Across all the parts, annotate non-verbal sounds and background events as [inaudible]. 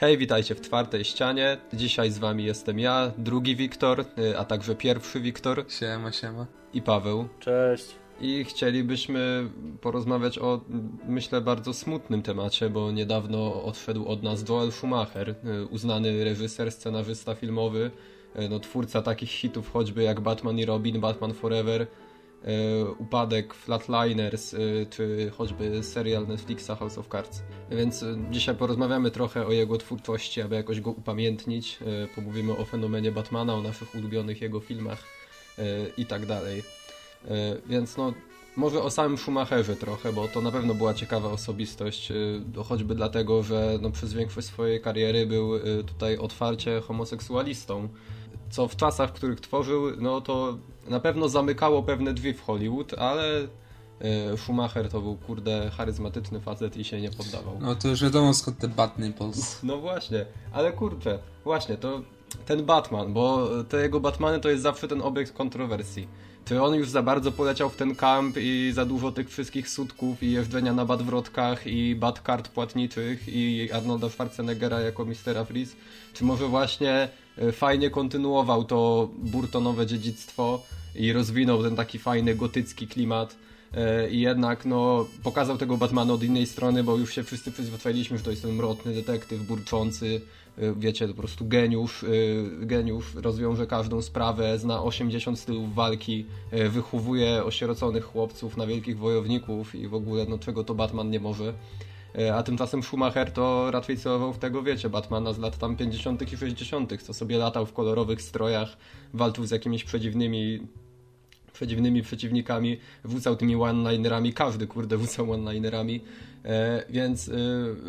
Hej, witajcie w czwartej ścianie. Dzisiaj z wami jestem ja, drugi Wiktor, y, a także pierwszy Wiktor. Siema, siema. I Paweł. Cześć. I chcielibyśmy porozmawiać o, myślę, bardzo smutnym temacie, bo niedawno odszedł od nas Joel Schumacher, y, uznany reżyser, scenarzysta filmowy, y, no, twórca takich hitów choćby jak Batman i Robin, Batman Forever, upadek Flatliners, e, czy choćby serial Netflixa House of Cards. Więc e, dzisiaj porozmawiamy trochę o jego twórczości, aby jakoś go upamiętnić. Pomówimy o fenomenie Batmana, o naszych ulubionych jego filmach i tak dalej. Więc no, może o samym Schumacherze trochę, bo to na pewno była ciekawa osobistość, choćby dlatego, że no, przez większość swojej kariery był tutaj otwarcie homoseksualistą co w czasach, w których tworzył, no to na pewno zamykało pewne drzwi w Hollywood, ale e, Schumacher to był, kurde, charyzmatyczny facet i się nie poddawał. No to już wiadomo skąd te Batny Pols. [laughs] No właśnie, ale kurczę, właśnie, to ten Batman, bo te jego Batmany to jest zawsze ten obiekt kontrowersji. Czy on już za bardzo poleciał w ten kamp i za dużo tych wszystkich sutków i jeżdżenia na badwrotkach i bad kart płatniczych i Arnolda Schwarzeneggera jako Mistera Freeze? Czy może właśnie fajnie kontynuował to burtonowe dziedzictwo i rozwinął ten taki fajny gotycki klimat e, i jednak no, pokazał tego Batmana od innej strony, bo już się wszyscy przyzwyczailiśmy, że to jest ten mrotny detektyw, burczący, e, wiecie, po prostu geniusz, geniusz, rozwiąże każdą sprawę, zna 80 stylów walki, wychowuje osieroconych chłopców na wielkich wojowników i w ogóle, no czego to Batman nie może. E, a tymczasem Schumacher to raczej celował w tego, wiecie, Batmana z lat tam 50. i 60., co sobie latał w kolorowych strojach, walczył z jakimiś przedziwnymi przedziwnymi przeciwnikami, wrzucał tymi one-linerami, każdy kurde wrzucał one-linerami, e, więc e,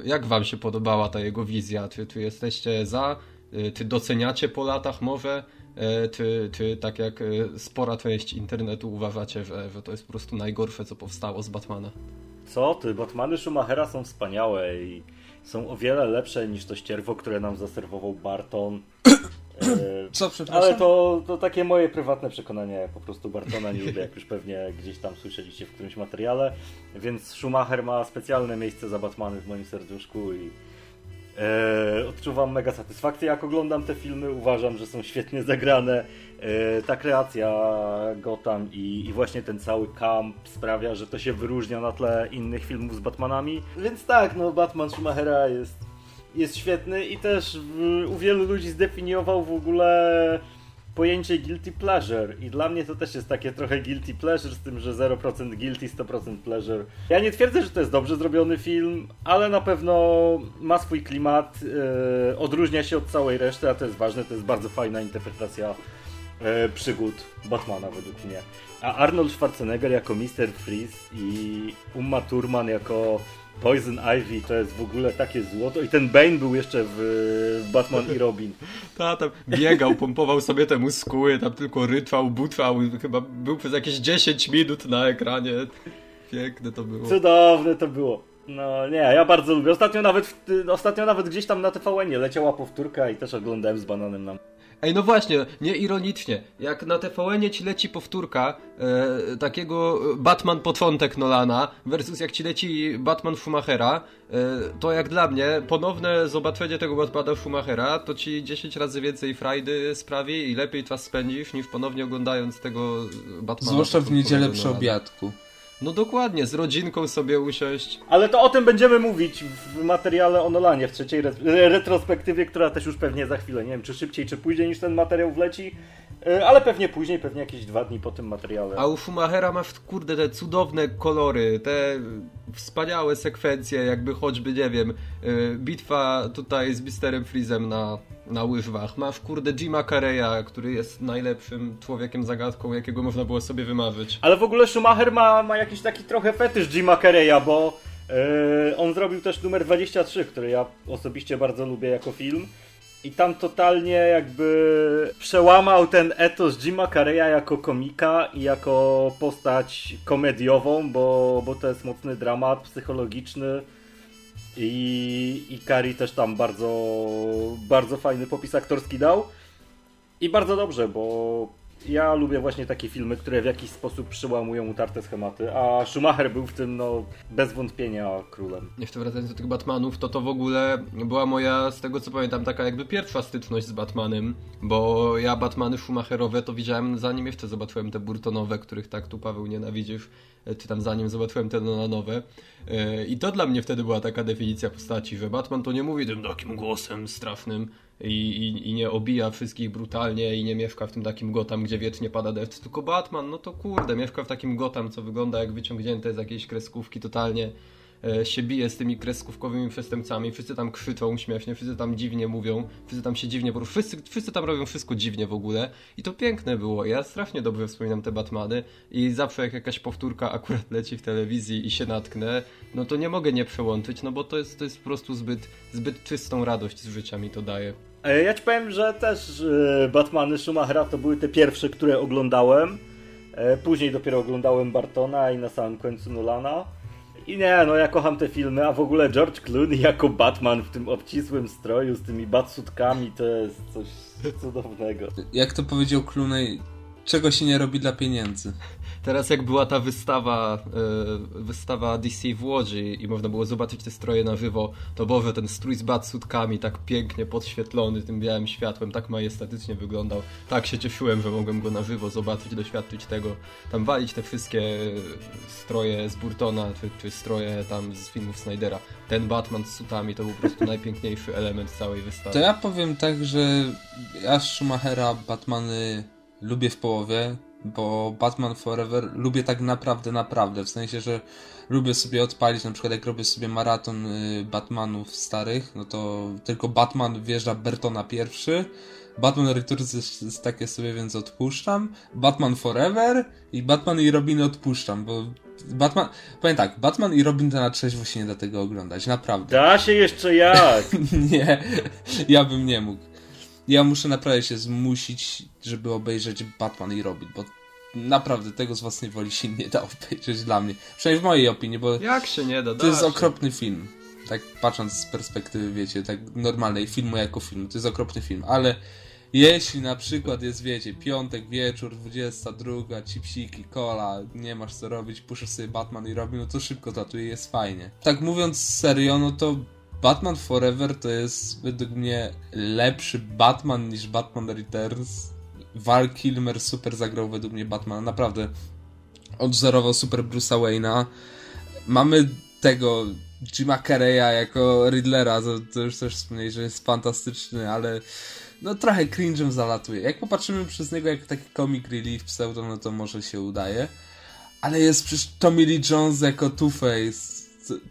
jak wam się podobała ta jego wizja? Czy, czy jesteście za? E, czy doceniacie po latach może? E, czy, czy tak jak e, spora część internetu uważacie, że, że to jest po prostu najgorsze, co powstało z Batmana? Co ty, Batmany Schumachera są wspaniałe i są o wiele lepsze niż to ścierwo, które nam zaserwował Barton. [coughs] E, Co, przepraszam? Ale to, to takie moje prywatne przekonanie. Po prostu Bartona nie lubię, jak już pewnie gdzieś tam słyszeliście w którymś materiale. Więc Schumacher ma specjalne miejsce za Batmany w moim serduszku i e, odczuwam mega satysfakcję, jak oglądam te filmy. Uważam, że są świetnie zagrane. E, ta kreacja Gotham i, i, właśnie ten cały camp sprawia, że to się wyróżnia na tle innych filmów z Batmanami. Więc tak, no Batman Schumachera jest, jest świetny i też w, u wielu ludzi zdefiniował w ogóle pojęcie guilty pleasure i dla mnie to też jest takie trochę guilty pleasure z tym, że 0% guilty, 100% pleasure. Ja nie twierdzę, że to jest dobrze zrobiony film, ale na pewno ma swój klimat, yy, odróżnia się od całej reszty, a to jest ważne, to jest bardzo fajna interpretacja e, przygód Batmana według mnie. A Arnold Schwarzenegger jako Mr. Freeze i Uma Thurman jako Poison Ivy to jest w ogóle takie złoto. I ten Bane był jeszcze w Batman i Robin. [laughs] Ta, tam biegał, pompował sobie te muskuły, tam tylko rytwał, butwał. Chyba był przez jakieś 10 minut na ekranie. Piękne to było. Cudowne to było. No nie, ja bardzo lubię. Ostatnio nawet, ostatnio nawet gdzieś tam na TVN-ie leciała powtórka i też oglądałem z bananem na... Ej, no właśnie, nie ironicznie. Jak na tvn ci leci powtórka e, takiego Batman początek Nolana versus jak ci leci Batman Schumachera, e, to jak dla mnie ponowne zobaczenie tego Batmana Schumachera to ci 10 razy więcej frajdy sprawi i lepiej czas spędzisz niż ponownie oglądając tego Batmana. Zwłaszcza w niedzielę przy obiadku. No dokładnie, z rodzinką sobie usiąść. Ale to o tym będziemy mówić w materiale o Nolanie, w trzeciej retrospektywie, która też już pewnie za chwilę, nie wiem czy szybciej, czy później niż ten materiał wleci, e, ale pewnie później, pewnie jakieś dwa dni po tym materiale. A u Schumachera masz, kurde, te cudowne kolory, te wspaniałe sekwencje, jakby choćby, nie wiem, e, bitwa tutaj z Misterem Freezem na, na łyżwach. Masz, kurde, Jima Carreya, który jest najlepszym człowiekiem zagadką, jakiego można było sobie wymarzyć. Ale w ogóle Schumacher ma, ma jakiś taki trochę fetysz Jima Carreya, bo yy, on zrobił też numer 23, który ja osobiście bardzo lubię jako film. I tam totalnie jakby przełamał ten etos Jima Carreya jako komika i jako postać komediową, bo, bo to jest mocny dramat psychologiczny. I, i Kari też tam bardzo, bardzo fajny popis aktorski dał. I bardzo dobrze, bo ja lubię właśnie takie filmy, które w jakiś sposób przełamują utarte schematy, a Schumacher był w tym, no, bez wątpienia królem. Jeszcze wracając do tych Batmanów, to to w ogóle była moja, z tego co pamiętam, taka jakby pierwsza styczność z Batmanem, bo ja Batmany Schumacherowe to widziałem zanim jeszcze zobaczyłem te Burtonowe, których tak tu Paweł nienawidzisz, czy tam zanim zobaczyłem te nowe. I to dla mnie wtedy była taka definicja postaci, że Batman to nie mówi tym takim głosem strasznym, i, i, i, nie obija wszystkich brutalnie i nie mieszka w tym takim Gotham, gdzie wiecznie pada deszcz, tylko Batman, no to kurde, mieszka w takim Gotham, co wygląda jak wyciągnięte z jakiejś kreskówki totalnie e, się bije z tymi kreskówkowymi przestępcami, wszyscy tam krzyczą śmiesznie, wszyscy tam dziwnie mówią, wszyscy tam się dziwnie, bo wszyscy, wszyscy tam robią wszystko dziwnie w ogóle i to piękne było, ja strasznie dobrze wspominam te Batmany i zawsze jak jakaś powtórka akurat leci w telewizji i się natknę, no to nie mogę nie przełączyć, no bo to jest, to jest po prostu zbyt, zbyt czystą radość z życia mi to daje. E, ja ci powiem, że też e, Batmany Schumachera to były te pierwsze, które oglądałem. E, później dopiero oglądałem Bartona i na samym końcu Nolana. I nie, no ja kocham te filmy, a w ogóle George Clooney [laughs] jako Batman w tym obcisłym stroju z tymi batsutkami to jest coś cudownego. Jak to powiedział Clooney, czego się nie robi dla pieniędzy? Teraz jak była ta wystawa, yy, wystawa DC w Łodzi i można było zobaczyć te stroje na żywo, to Boże, ten strój z batsutkami tak pięknie podświetlony tym białym światłem, tak majestatycznie wyglądał. Tak się cieszyłem, że mogłem go na żywo zobaczyć, doświadczyć tego. Tam walić te wszystkie stroje z Burtona, czy, czy stroje tam z filmów Snydera. Ten Batman z sutami to był po prostu najpiękniejszy element całej wystawy. To ja powiem tak, że ja Schumachera Batmany lubię w połowie, bo Batman Forever lubię tak naprawdę, naprawdę. W sensie, że lubię sobie odpalić, na przykład jak robię sobie maraton y, Batmanów starych, no to tylko Batman wjeżdża Bertona pierwszy. Batman Returns jest, jest takie sobie, więc odpuszczam. Batman Forever i Batman i Robin odpuszczam, bo Batman. Powiem tak, Batman i Robin to na trzeźwo się nie da tego oglądać, naprawdę. Da się jeszcze jak! [laughs] nie, ja bym nie mógł ja muszę naprawdę się zmusić, żeby obejrzeć Batman i Robin, bo naprawdę tego z własnej woli się nie da obejrzeć dla mnie. Przynajmniej w mojej opinii, bo Jak się nie da? to jest okropny film. Tak patrząc z perspektywy, wiecie, tak normalnej filmu jako film, to jest okropny film, ale jeśli na przykład jest, wiecie, piątek, wieczór, 22, cipsiki, kola, nie masz co robić, puszczasz sobie Batman i Robin, no to szybko tatuje jest fajnie. Tak mówiąc serio, no to Batman Forever to jest według mnie lepszy Batman niż Batman Returns. Val Kilmer super zagrał według mnie Batman, naprawdę odwzorował super Bruce'a Wayne'a. Mamy tego Jima Carreya jako Riddlera, to, to już też wspomnieć, że jest fantastyczny, ale no trochę cringe'em zalatuje. Jak popatrzymy przez niego jak taki comic relief pseudo, no to może się udaje. Ale jest przecież Tommy Lee Jones jako Two-Face,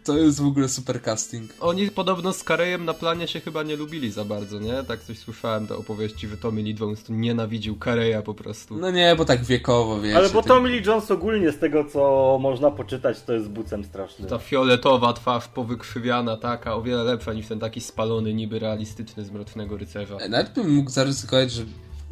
to, jest w ogóle super casting. Oni podobno z Karejem na planie się chyba nie lubili za bardzo, nie? Tak coś słyszałem, te opowieści, że Tommy Lee Jones tu nienawidził Kareja po prostu. No nie, bo tak wiekowo, wiecie. Ale bo Tommy Lee Jones ogólnie z tego, co można poczytać, to jest bucem strasznym. Ta fioletowa twarz powykrzywiana taka, o wiele lepsza niż ten taki spalony, niby realistyczny z Mrocznego Rycerza. E, nawet bym mógł zaryzykować, że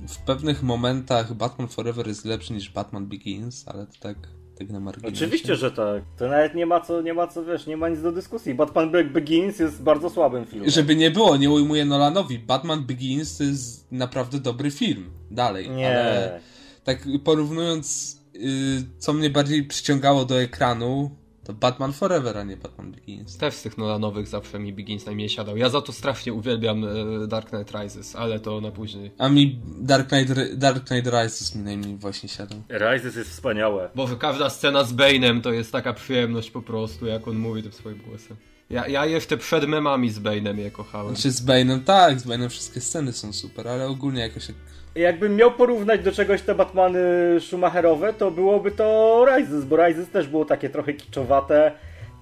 w pewnych momentach Batman Forever jest lepszy niż Batman Begins, ale to tak tak na marginesie. Oczywiście, że tak. To nawet nie ma co, nie ma co, wiesz, nie ma nic do dyskusji. Batman Begins jest bardzo słabym filmem. Żeby nie było, nie ujmuję Nolanowi. Batman Begins to jest naprawdę dobry film. Dalej. Nie. Ale tak porównując, yy, co mnie bardziej przyciągało do ekranu, to Batman Forever, a nie Batman Begins. Też z tych Nolanowych zawsze mi Begins najmniej siadał. Ja za to strasznie uwielbiam e, Dark Knight Rises, ale to na później. A mi Dark Knight, Dark Knight Rises mi najmniej właśnie siadał. Rises jest wspaniałe. Bo każda scena z Bane'em to jest taka przyjemność po prostu, jak on mówi tym swoim głosem. Ja, ja jeszcze przed memami z Bane'em je kochałem. Znaczy z Bane'em tak, z Bane'em wszystkie sceny są super, ale ogólnie jakoś jak jakbym miał porównać do czegoś te Batmany Schumacherowe, to byłoby to Rises, bo Rises też było takie trochę kiczowate,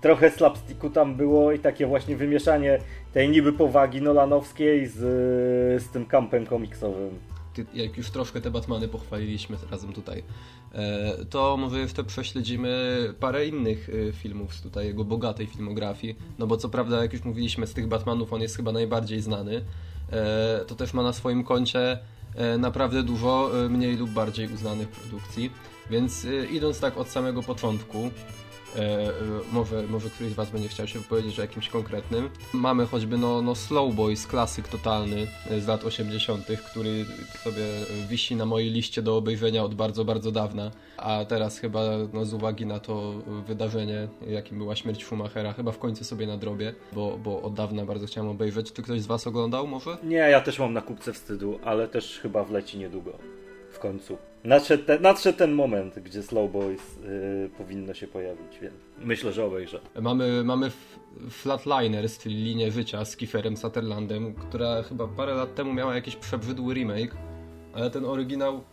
trochę slapsticku tam było i takie właśnie wymieszanie tej niby powagi nolanowskiej z, z tym kampem komiksowym. Jak już troszkę te Batmany pochwaliliśmy razem tutaj, e, to może jeszcze prześledzimy parę innych e, filmów z tutaj jego bogatej filmografii. No bo co prawda, jak już mówiliśmy, z tych Batmanów on jest chyba najbardziej znany. E, to też ma na swoim koncie naprawdę dużo e, mniej lub bardziej uznanych produkcji. Więc e, idąc tak od samego początku, E, może, może któryś z Was będzie chciał się wypowiedzieć o jakimś konkretnym. Mamy choćby no, no Slow Boys, klasyk totalny z lat 80., który sobie wisi na mojej liście do obejrzenia od bardzo, bardzo dawna, a teraz chyba no, z uwagi na to wydarzenie, jakim była śmierć Schumachera, chyba w końcu sobie nadrobię, bo, bo od dawna bardzo chciałem obejrzeć. Czy ktoś z Was oglądał może? Nie, ja też mam na kupce wstydu, ale też chyba wleci niedługo. W końcu. Nadszedł, te, nadszedł ten moment, gdzie Slow Boys yy, powinno się pojawić, więc myślę, że obejrzę. Mamy, mamy Flatliners, czyli linię życia z Kieferem Sutherlandem, która chyba parę lat temu miała jakiś przebrzydły remake, ale ten oryginał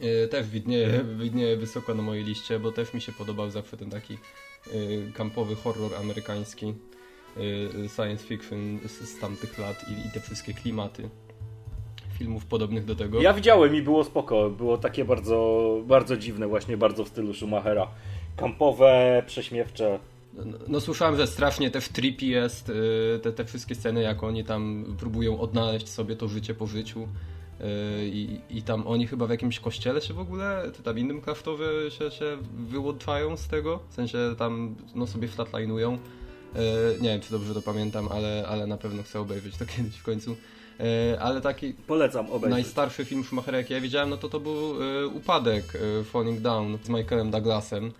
yy, też widnieje, widnieje wysoko na mojej liście, bo też mi się podobał zawsze ten taki yy, kampowy horror amerykański, yy, science fiction z, z tamtych lat i, i te wszystkie klimaty filmów podobnych do tego. Ja widziałem i było spoko. Było takie bardzo, bardzo dziwne, właśnie bardzo w stylu Schumachera. Kampowe, prześmiewcze. No, no słyszałem, że strasznie też trippy jest y, te, te wszystkie sceny, jak oni tam próbują odnaleźć sobie to życie po życiu. Y, I, I tam oni chyba w jakimś kościele się w ogóle, czy tam innym kraftowie się, się wyłączają z tego, w sensie tam no sobie flatlinują. Y, nie wiem, czy dobrze to pamiętam, ale, ale na pewno chcę obejrzeć to [laughs] kiedyś w końcu. E, ale taki Polecam obejrzeć. najstarszy film Schumachera, jaki ja widziałem, no to to był e, Upadek, e, Falling Down z Michaelem Douglasem.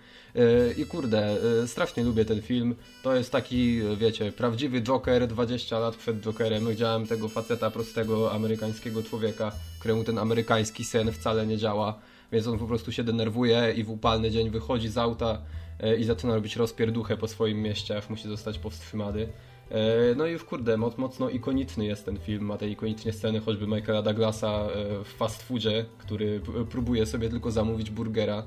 I kurde, strasznie lubię ten film. To jest taki, wiecie, prawdziwy Joker 20 lat przed Jokerem. Widziałem tego faceta prostego, amerykańskiego człowieka, któremu ten amerykański sen wcale nie działa. Więc on po prostu się denerwuje i w upalny dzień wychodzi z auta i zaczyna robić rozpierduchę po swoim mieście, aż musi zostać powstrzymany. E, no i w kurde, mocno ikoniczny jest ten film. Ma te ikoniczne sceny choćby Michaela Douglasa e, w fast foodzie, który próbuje sobie tylko zamówić burgera.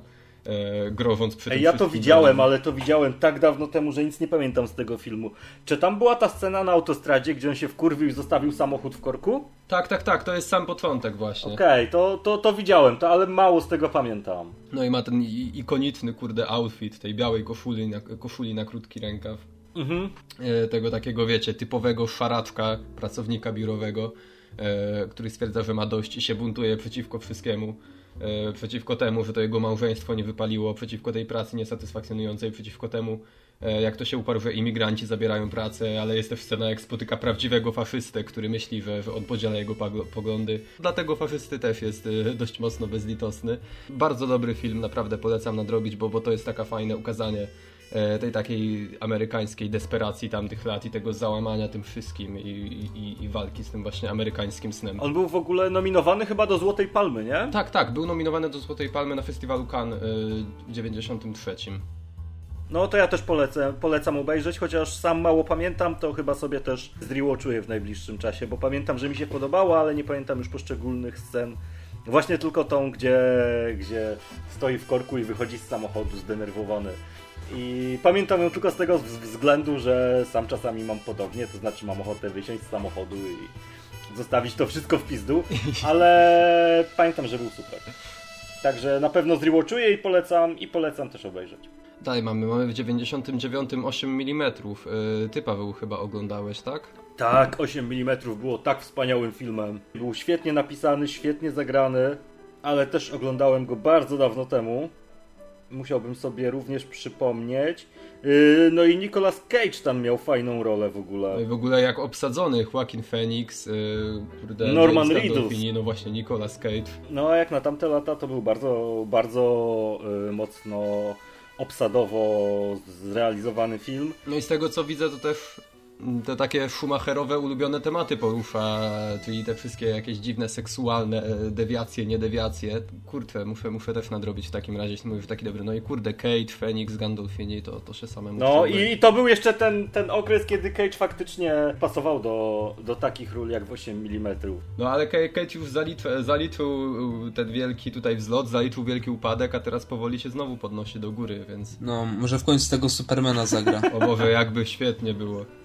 E, grożąc przy tym Ja to widziałem, ale to widziałem tak dawno temu, że nic nie pamiętam z tego filmu. Czy tam była ta scena na autostradzie, gdzie on się wkurwił i zostawił samochód w korku? Tak, tak, tak, to jest sam początek właśnie. Okej, okay, to, to, to widziałem, to, ale mało z tego pamiętam. No i ma ten ikoniczny, kurde, outfit tej białej koszuli na, koszuli na krótki rękaw. Mhm. E, tego takiego, wiecie, typowego szaraczka, pracownika biurowego, e, który stwierdza, że ma dość i się buntuje przeciwko wszystkiemu. E, przeciwko temu, że to jego małżeństwo nie wypaliło, przeciwko tej pracy niesatysfakcjonującej, przeciwko temu, jak to się uparł, że imigranci zabierają pracę, ale jest też scena, jak spotyka prawdziwego faszystę, który myśli, że, że on podziela jego poglądy. Dlatego faszysty też jest dość mocno bezlitosny. Bardzo dobry film, naprawdę polecam nadrobić, bo, bo to jest taka fajne ukazanie tej takiej amerykańskiej desperacji tamtych lat i tego załamania tym wszystkim i, i, i, walki z tym właśnie amerykańskim snem. On był w ogóle nominowany chyba do Złotej Palmy, nie? Tak, tak, był nominowany do Złotej Palmy na festiwalu Cannes e, w 93. No to ja też polecę, polecam obejrzeć, chociaż sam mało pamiętam, to chyba sobie też zrewatchuję w najbliższym czasie, bo pamiętam, że mi się podobało, ale nie pamiętam już poszczególnych scen. Właśnie tylko tą, gdzie, gdzie stoi w korku i wychodzi z samochodu zdenerwowany i pamiętam ją tylko z tego względu, że sam czasami mam podobnie, to znaczy mam ochotę wysiąść z samochodu i zostawić to wszystko w pizdu, [laughs] ale pamiętam, że był super. Także na pewno zrewatchuję i polecam, i polecam też obejrzeć. Dalej mamy, mamy w 99 8 mm. Ty Paweł chyba oglądałeś, tak? Tak, 8 mm było tak wspaniałym filmem. Był świetnie napisany, świetnie zagrany, ale też oglądałem go bardzo dawno temu musiałbym sobie również przypomnieć. Yy, no i Nicolas Cage tam miał fajną rolę w ogóle. No i w ogóle jak obsadzony Joaquin Phoenix, yy, Norman Reedus. No właśnie, Nicolas Cage. No a jak na tamte lata to był bardzo, bardzo yy, mocno obsadowo zrealizowany film. No i z tego co widzę to też te takie Schumacherowe ulubione tematy porusza, czyli te wszystkie jakieś dziwne seksualne e, dewiacje, niedewiacje. Kurczę, muszę, muszę też nadrobić w takim razie, jeśli mówisz taki dobry. No i kurde, Kate, Phoenix, Gandolfini, to, to się samemu No i, i, to był jeszcze ten, ten okres, kiedy Cage faktycznie pasował do, do takich ról jak w 8 mm. No ale Cage już zaliczył, zaliczył ten wielki tutaj wzlot, zaliczył wielki upadek, a teraz powoli się znowu podnosi do góry, więc... No, może w końcu tego Supermana zagra. o Boże, jakby świetnie było.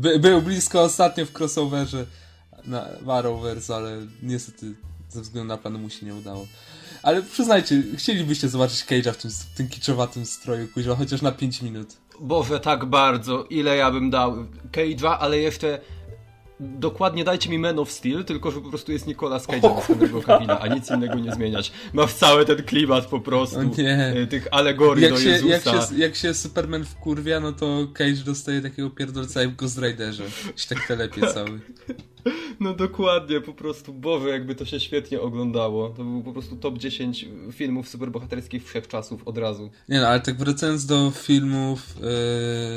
By, był blisko ostatnio w crossoverze na Arrowverse, ale niestety ze względu na plan mu się nie udało. Ale przyznajcie, chcielibyście zobaczyć Cage'a w tym, tym kiczowatym stroju, kuźwa, chociaż na 5 minut. Boże, tak bardzo. Ile ja bym dał. K2, ale jeszcze dokładnie dajcie mi Man of Steel, tylko że po prostu jest Nicolas Cage Henry'ego Cavilla, a nic innego nie zmieniać. Ma w cały ten klimat po prostu nie. tych alegorii jak do się, Jezusa. Jak się, jak się Superman wkurwia, no to Cage dostaje takiego pierdolca jak w Ghost Riderze. Się tak telepie cały. [laughs] No dokładnie, po prostu, Boże, jakby to się świetnie oglądało. To był po prostu top 10 filmów superbohaterskich wszechczasów od razu. Nie no, ale tak wracając do filmów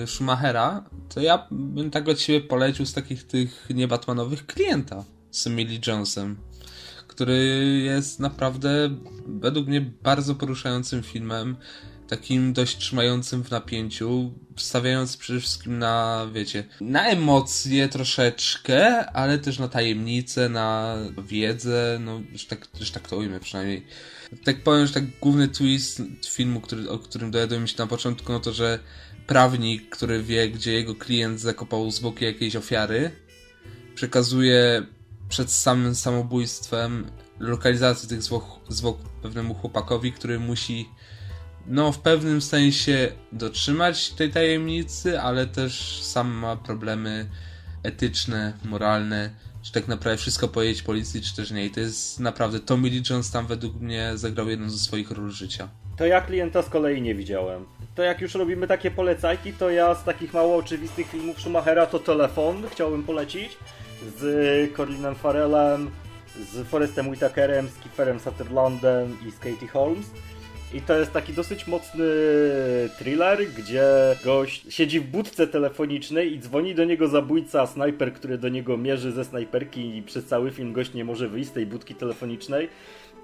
yy, Schumachera, to ja bym tak od siebie polecił z takich tych niebatmanowych klienta z Emily Jonesem, który jest naprawdę według mnie bardzo poruszającym filmem, takim dość trzymającym w napięciu, stawiając przede wszystkim na, wiecie, na emocje troszeczkę, ale też na tajemnicę, na wiedzę, no, że tak, że tak to ujmę przynajmniej. Tak powiem, że tak główny twist filmu, który, o którym dowiadujemy się na początku, no to, że prawnik, który wie, gdzie jego klient zakopał zwłoki jakiejś ofiary, przekazuje przed samym samobójstwem lokalizację tych zwłok, zwłok pewnemu chłopakowi, który musi no w pewnym sensie dotrzymać tej tajemnicy, ale też sam ma problemy etyczne, moralne, czy tak naprawdę wszystko powiedzieć policji, czy też nie. I to jest naprawdę, Tommy Lee Jones tam według mnie zagrał jedną ze swoich ról życia. To ja klienta z kolei nie widziałem. To jak już robimy takie polecajki, to ja z takich mało oczywistych filmów Schumachera to Telefon chciałbym polecić. Z Corlinem Farrellem, z Forestem Whitakerem, z Kieferem Sutherlandem i z Katie Holmes. I to jest taki dosyć mocny thriller, gdzie gość siedzi w budce telefonicznej i dzwoni do niego zabójca, snajper, który do niego mierzy ze snajperki i przez cały film gość nie może wyjść z tej budki telefonicznej.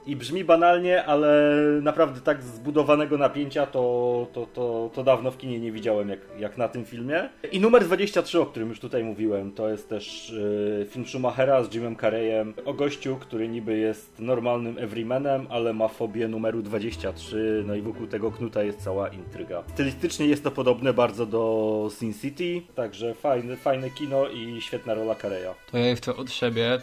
I brzmi banalnie, ale naprawdę tak zbudowanego napięcia to, to, to, to dawno w kinie nie widziałem jak, jak na tym filmie. I numer 23, o którym już tutaj mówiłem, to jest też yy, film Schumachera z Jimem Carreyem o gościu, który niby jest normalnym everymanem, ale ma fobię numeru 23, no i wokół tego knuta jest cała intryga. Stylistycznie jest to podobne bardzo do Sin City, także fajne, fajne kino i świetna rola Carreya. To ja jeszcze od siebie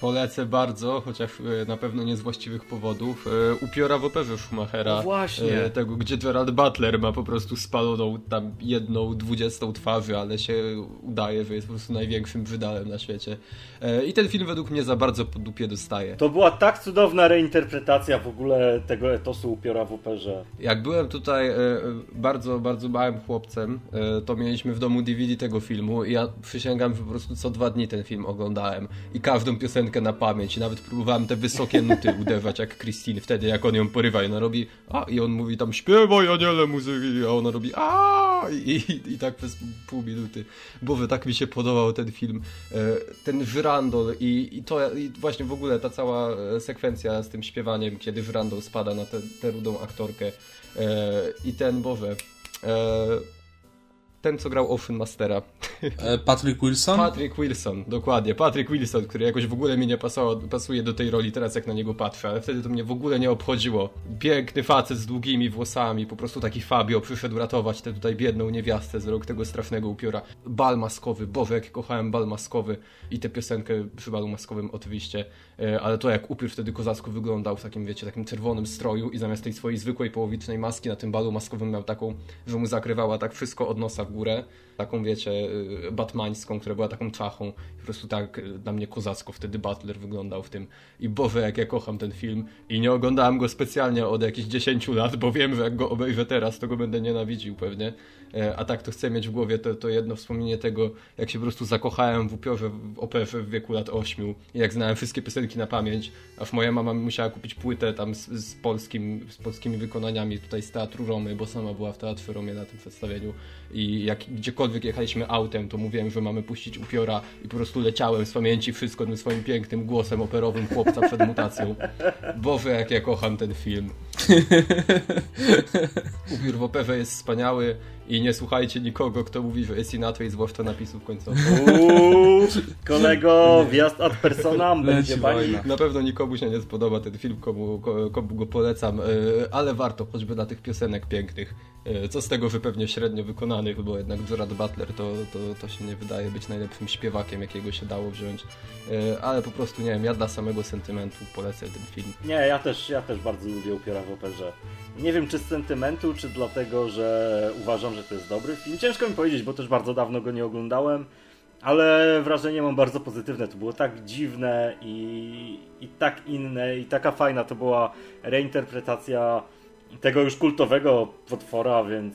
Polecę bardzo, chociaż e, na pewno nie z właściwych powodów. E, upiora w operze Schumachera. No właśnie. E, tego, gdzie Gerard Butler ma po prostu spaloną tam jedną dwudziestą twarzy, ale się udaje, że jest po prostu największym wydalem na świecie. I ten film według mnie za bardzo po dupie dostaje. To była tak cudowna reinterpretacja w ogóle tego etosu upiora w operze. Jak byłem tutaj bardzo, bardzo małym chłopcem, to mieliśmy w domu DVD tego filmu i ja przysięgam, że po prostu co dwa dni ten film oglądałem. I każdą piosenkę piosenkę na pamięć nawet próbowałem te wysokie nuty [laughs] udewać jak Christine wtedy, jak on ją porywa i ona robi a i on mówi tam śpiewaj aniele muzyki, a ona robi a i, i, tak przez pół minuty. Boże, tak mi się podobał ten film. E, ten żyrandol i, i to i właśnie w ogóle ta cała e, sekwencja z tym śpiewaniem, kiedy żyrandol spada na tę rudą aktorkę e, i ten, Boże ten, co grał Ocean Mastera. [laughs] E, Patrick Wilson? Patrick Wilson, dokładnie. Patrick Wilson, który jakoś w ogóle mi nie pasował, pasuje do tej roli teraz, jak na niego patrzę, ale wtedy to mnie w ogóle nie obchodziło. Piękny facet z długimi włosami, po prostu taki Fabio przyszedł ratować tę tutaj biedną niewiastę z rok tego strasznego upiora. Bal maskowy, Boże, jak kochałem bal maskowy i tę piosenkę przy balu maskowym oczywiście, e, ale to jak upiór wtedy kozacko wyglądał w takim, wiecie, takim czerwonym stroju i zamiast tej swojej zwykłej połowicznej maski na tym balu maskowym miał taką, że mu zakrywała tak wszystko od nosa górę, taką wiecie, y, batmańską, która była taką czachą. Po prostu tak y, na mnie kozacko wtedy Butler wyglądał w tym. I Boże, jak ja kocham ten film. I nie oglądałem go specjalnie od jakichś 10 lat, bo wiem, że jak go obejrzę teraz, to go będę nienawidził pewnie. E, a tak to chcę mieć w głowie to, to jedno wspomnienie tego, jak się po prostu zakochałem w upiorze, w operze w wieku lat 8 i jak znałem wszystkie piosenki na pamięć, aż moja mama musiała kupić płytę tam z, z, polskim, z polskimi wykonaniami tutaj z Teatru Romy, bo sama była w Teatrze Romie na tym przedstawieniu i jak gdziekolwiek jechaliśmy autem, to mówiłem, że mamy puścić upiora i po prostu leciałem z pamięci wszystko tym swoim pięknym głosem operowym chłopca przed mutacją. Boże, jak ja kocham ten film. [laughs] Upiór w operze jest wspaniały i nie słuchajcie nikogo, kto mówi, że jest inaczej, zwłaszcza napisów końcowych. Uuu, kolego, wjazd ad personam będzie pani. Na pewno nikomu się nie spodoba ten film, komu, komu go polecam, e, ale warto, choćby dla tych piosenek pięknych. E, co z tego, że pewnie średnio wykonanych, bo jednak Gerard Butler to, to, to się nie wydaje być najlepszym śpiewakiem, jakiego się dało wziąć. E, ale po prostu, nie wiem, ja dla samego sentymentu polecę ten film. Nie, ja też, ja też bardzo lubię Upiora w operze. Nie wiem, czy z sentymentu, czy dlatego, że uważam, że to jest dobry film. Ciężko mi powiedzieć, bo też bardzo dawno go nie oglądałem. Ale wrażenie mam bardzo pozytywne. To było tak dziwne i, i tak inne, i taka fajna. To była reinterpretacja tego już kultowego potwora, więc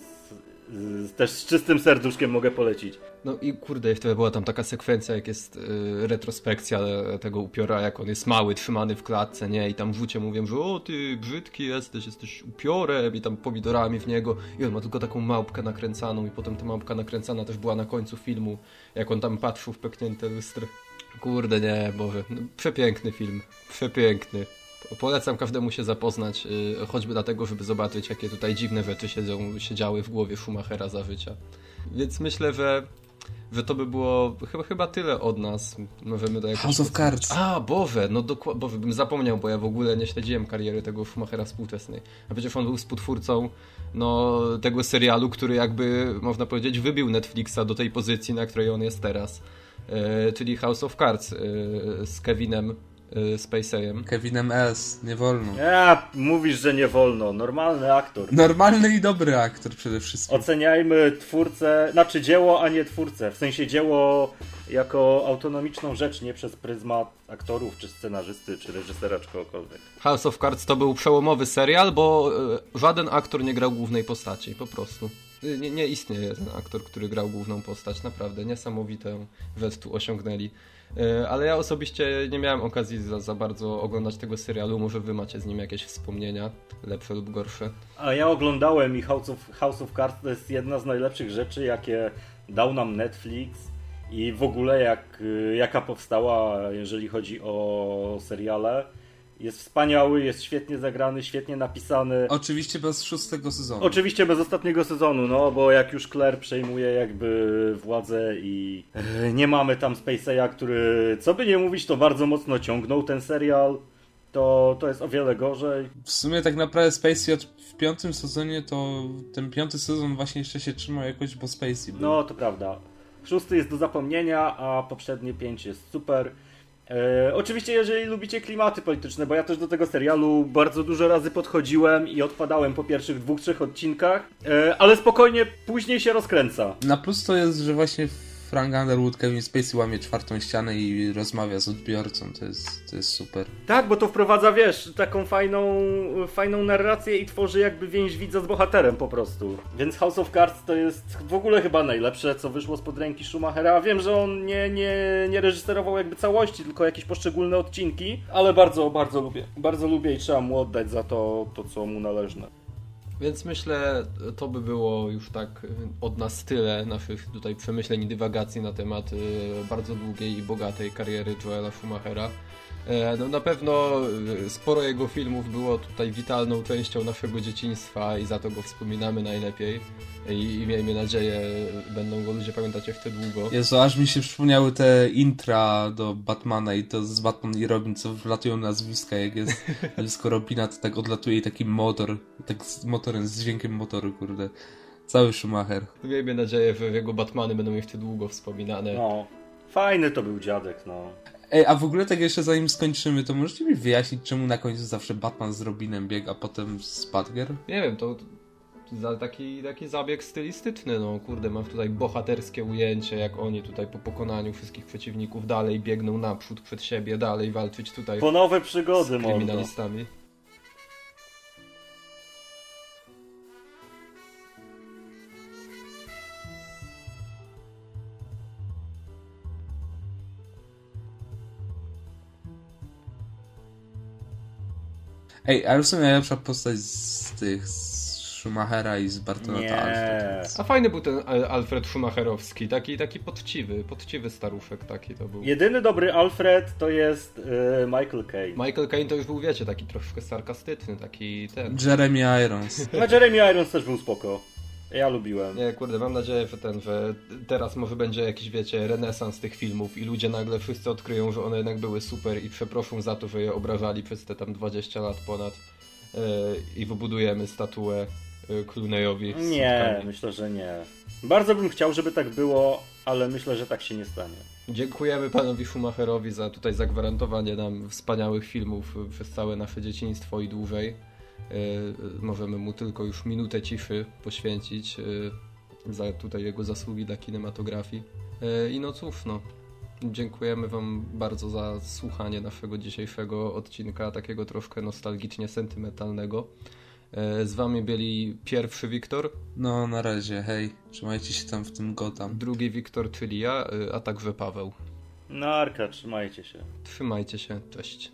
też z czystym serduszkiem mogę polecić. No i kurde, jeszcze była tam taka sekwencja, jak jest y, retrospekcja tego upiora, jak on jest mały, trzymany w klatce, nie? I tam w rzucie mówią, że o, ty brzydki jesteś, jesteś upiorem i tam pomidorami w niego i on ma tylko taką małpkę nakręcaną i potem ta małpka nakręcana też była na końcu filmu, jak on tam patrzył w pęknięte lustry. Kurde, nie, Boże, no, przepiękny film, przepiękny. Polecam każdemu się zapoznać, y, choćby dlatego, żeby zobaczyć, jakie tutaj dziwne rzeczy siedzą, siedziały w głowie Schumachera za życia. Więc myślę, że, że to by było chyba, chyba tyle od nas. Możemy do House of Cards. A, Boże, no dokładnie, Boże, bym zapomniał, bo ja w ogóle nie śledziłem kariery tego Schumachera współczesnej. A przecież on był współtwórcą no, tego serialu, który jakby, można powiedzieć, wybił Netflixa do tej pozycji, na której on jest teraz. E, czyli House of Cards e, z Kevinem Y, Spacey'em. Kevinem S. Nie wolno. Ja, mówisz, że nie wolno. Normalny aktor. Normalny i dobry aktor przede wszystkim. Oceniajmy twórcę, znaczy dzieło, a nie twórcę. W sensie dzieło jako autonomiczną rzecz, nie przez pryzmat aktorów, czy scenarzysty, czy reżysera, czy kogokolwiek. House of Cards to był przełomowy serial, bo y, żaden aktor nie grał głównej postaci, po prostu. Y, nie, nie istnieje ten aktor, który grał główną postać, naprawdę. Niesamowitą rzecz tu osiągnęli. E, ale ja osobiście nie miałem okazji za, za bardzo oglądać tego serialu. Może wy macie z nim jakieś wspomnienia, lepsze lub gorsze. A ja oglądałem i House of, House of Cards to jest jedna z najlepszych rzeczy, jakie dał nam Netflix i w ogóle jak, jaka powstała, jeżeli chodzi o seriale jest wspaniały, jest świetnie zagrany, świetnie napisany. Oczywiście bez szóstego sezonu. Oczywiście bez ostatniego sezonu, no bo jak już Claire przejmuje jakby władzę i e, nie mamy tam Spaceya, który, co by nie mówić, to bardzo mocno ciągnął ten serial, to, to jest o wiele gorzej. W sumie tak naprawdę Spacey w piątym sezonie to ten piąty sezon właśnie jeszcze się trzymał jakoś, bo Spacey był. No, to prawda. Szósty jest do zapomnienia, a poprzednie pięć jest super. E, oczywiście, jeżeli lubicie klimaty polityczne, bo ja też do tego serialu bardzo dużo razy podchodziłem i odpadałem po pierwszych dwóch, trzech odcinkach, e, ale spokojnie później się rozkręca. Na plus to jest, że właśnie Frank Underwood, Kevin Spacey łamie czwartą ścianę i rozmawia z odbiorcą, to jest, to jest super. Tak, bo to wprowadza, wiesz, taką fajną, fajną narrację i tworzy jakby więź widza z bohaterem po prostu. Więc House of Cards to jest w ogóle chyba najlepsze, co wyszło spod ręki Schumachera. Wiem, że on nie, nie, nie reżyserował jakby całości, tylko jakieś poszczególne odcinki, ale bardzo, bardzo lubię. Bardzo lubię i trzeba mu oddać za to, to co mu należne. Więc myślę, to by było już tak y, od nas tyle naszych tutaj przemyśleń i dywagacji na temat y, bardzo długiej i bogatej kariery Joela Schumachera. E, no, na pewno y, sporo jego filmów było tutaj witalną częścią naszego dzieciństwa i za to go wspominamy najlepiej. I, i miejmy nadzieję, będą go ludzie pamiętać jeszcze długo. Jezu, aż mi się przypomniały te intra do Batmana i to z Batman i Robin, co wlatują nazwiska, jak jest [laughs] blisko Robina, to tak odlatuje i taki motor, tak z motorem, z dźwiękiem motoru, kurde. Cały Schumacher. Miejmy nadzieję, że jego Batmany będą jeszcze długo wspominane. No, fajny to był dziadek, no. Ej, a w ogóle tak jeszcze zanim skończymy, to możecie mi wyjaśnić, czemu na końcu zawsze Batman z Robinem bieg, a potem z Batger? Nie wiem, to za taki, taki zabieg stylistyczny, no kurde, mam tutaj bohaterskie ujęcie, jak oni tutaj po pokonaniu wszystkich przeciwników dalej biegną naprzód przed siebie, dalej walczyć tutaj po nowe przygody, z kryminalistami. Mordo. Ej, ale w sumie najlepsza postać z tych z Schumachera i z Bartolota Alfred. A fajny był ten Alfred Schumacherowski, taki, taki poczciwy, poczciwy staruszek taki to był. Jedyny dobry Alfred to jest yy, Michael Caine. Michael Caine to już był, wiecie, taki troszkę sarkastyczny, taki ten... Jeremy Irons. No Jeremy Irons też był spoko. Ja lubiłem. Nie, kurde, mam nadzieję, że ten, że teraz może będzie jakiś, wiecie, renesans tych filmów i ludzie nagle wszyscy odkryją, że one jednak były super i przeproszą za to, że je obrażali przez te tam 20 lat ponad yy, i wybudujemy statuę Clooney'owi. z Nie, sutkami. myślę, że nie. Bardzo bym chciał, żeby tak było, ale myślę, że tak się nie stanie. Dziękujemy panowi Schumacherowi za tutaj zagwarantowanie nam wspaniałych filmów y, przez całe nasze dzieciństwo i dłużej. Y, Możemy mu tylko już minutę ciszy poświęcić y, za tutaj jego zasługi dla kinematografii. Y, I no cóż, no. Dziękujemy Wam bardzo za słuchanie naszego dzisiejszego odcinka, takiego troszkę nostalgicznie sentymentalnego. Z Wami byli pierwszy Wiktor, No, na razie, hej. Trzymajcie się tam w tym Gotham. drugi Wiktor, czyli ja, a także Paweł. No Arka, trzymajcie się. Trzymajcie się, cześć.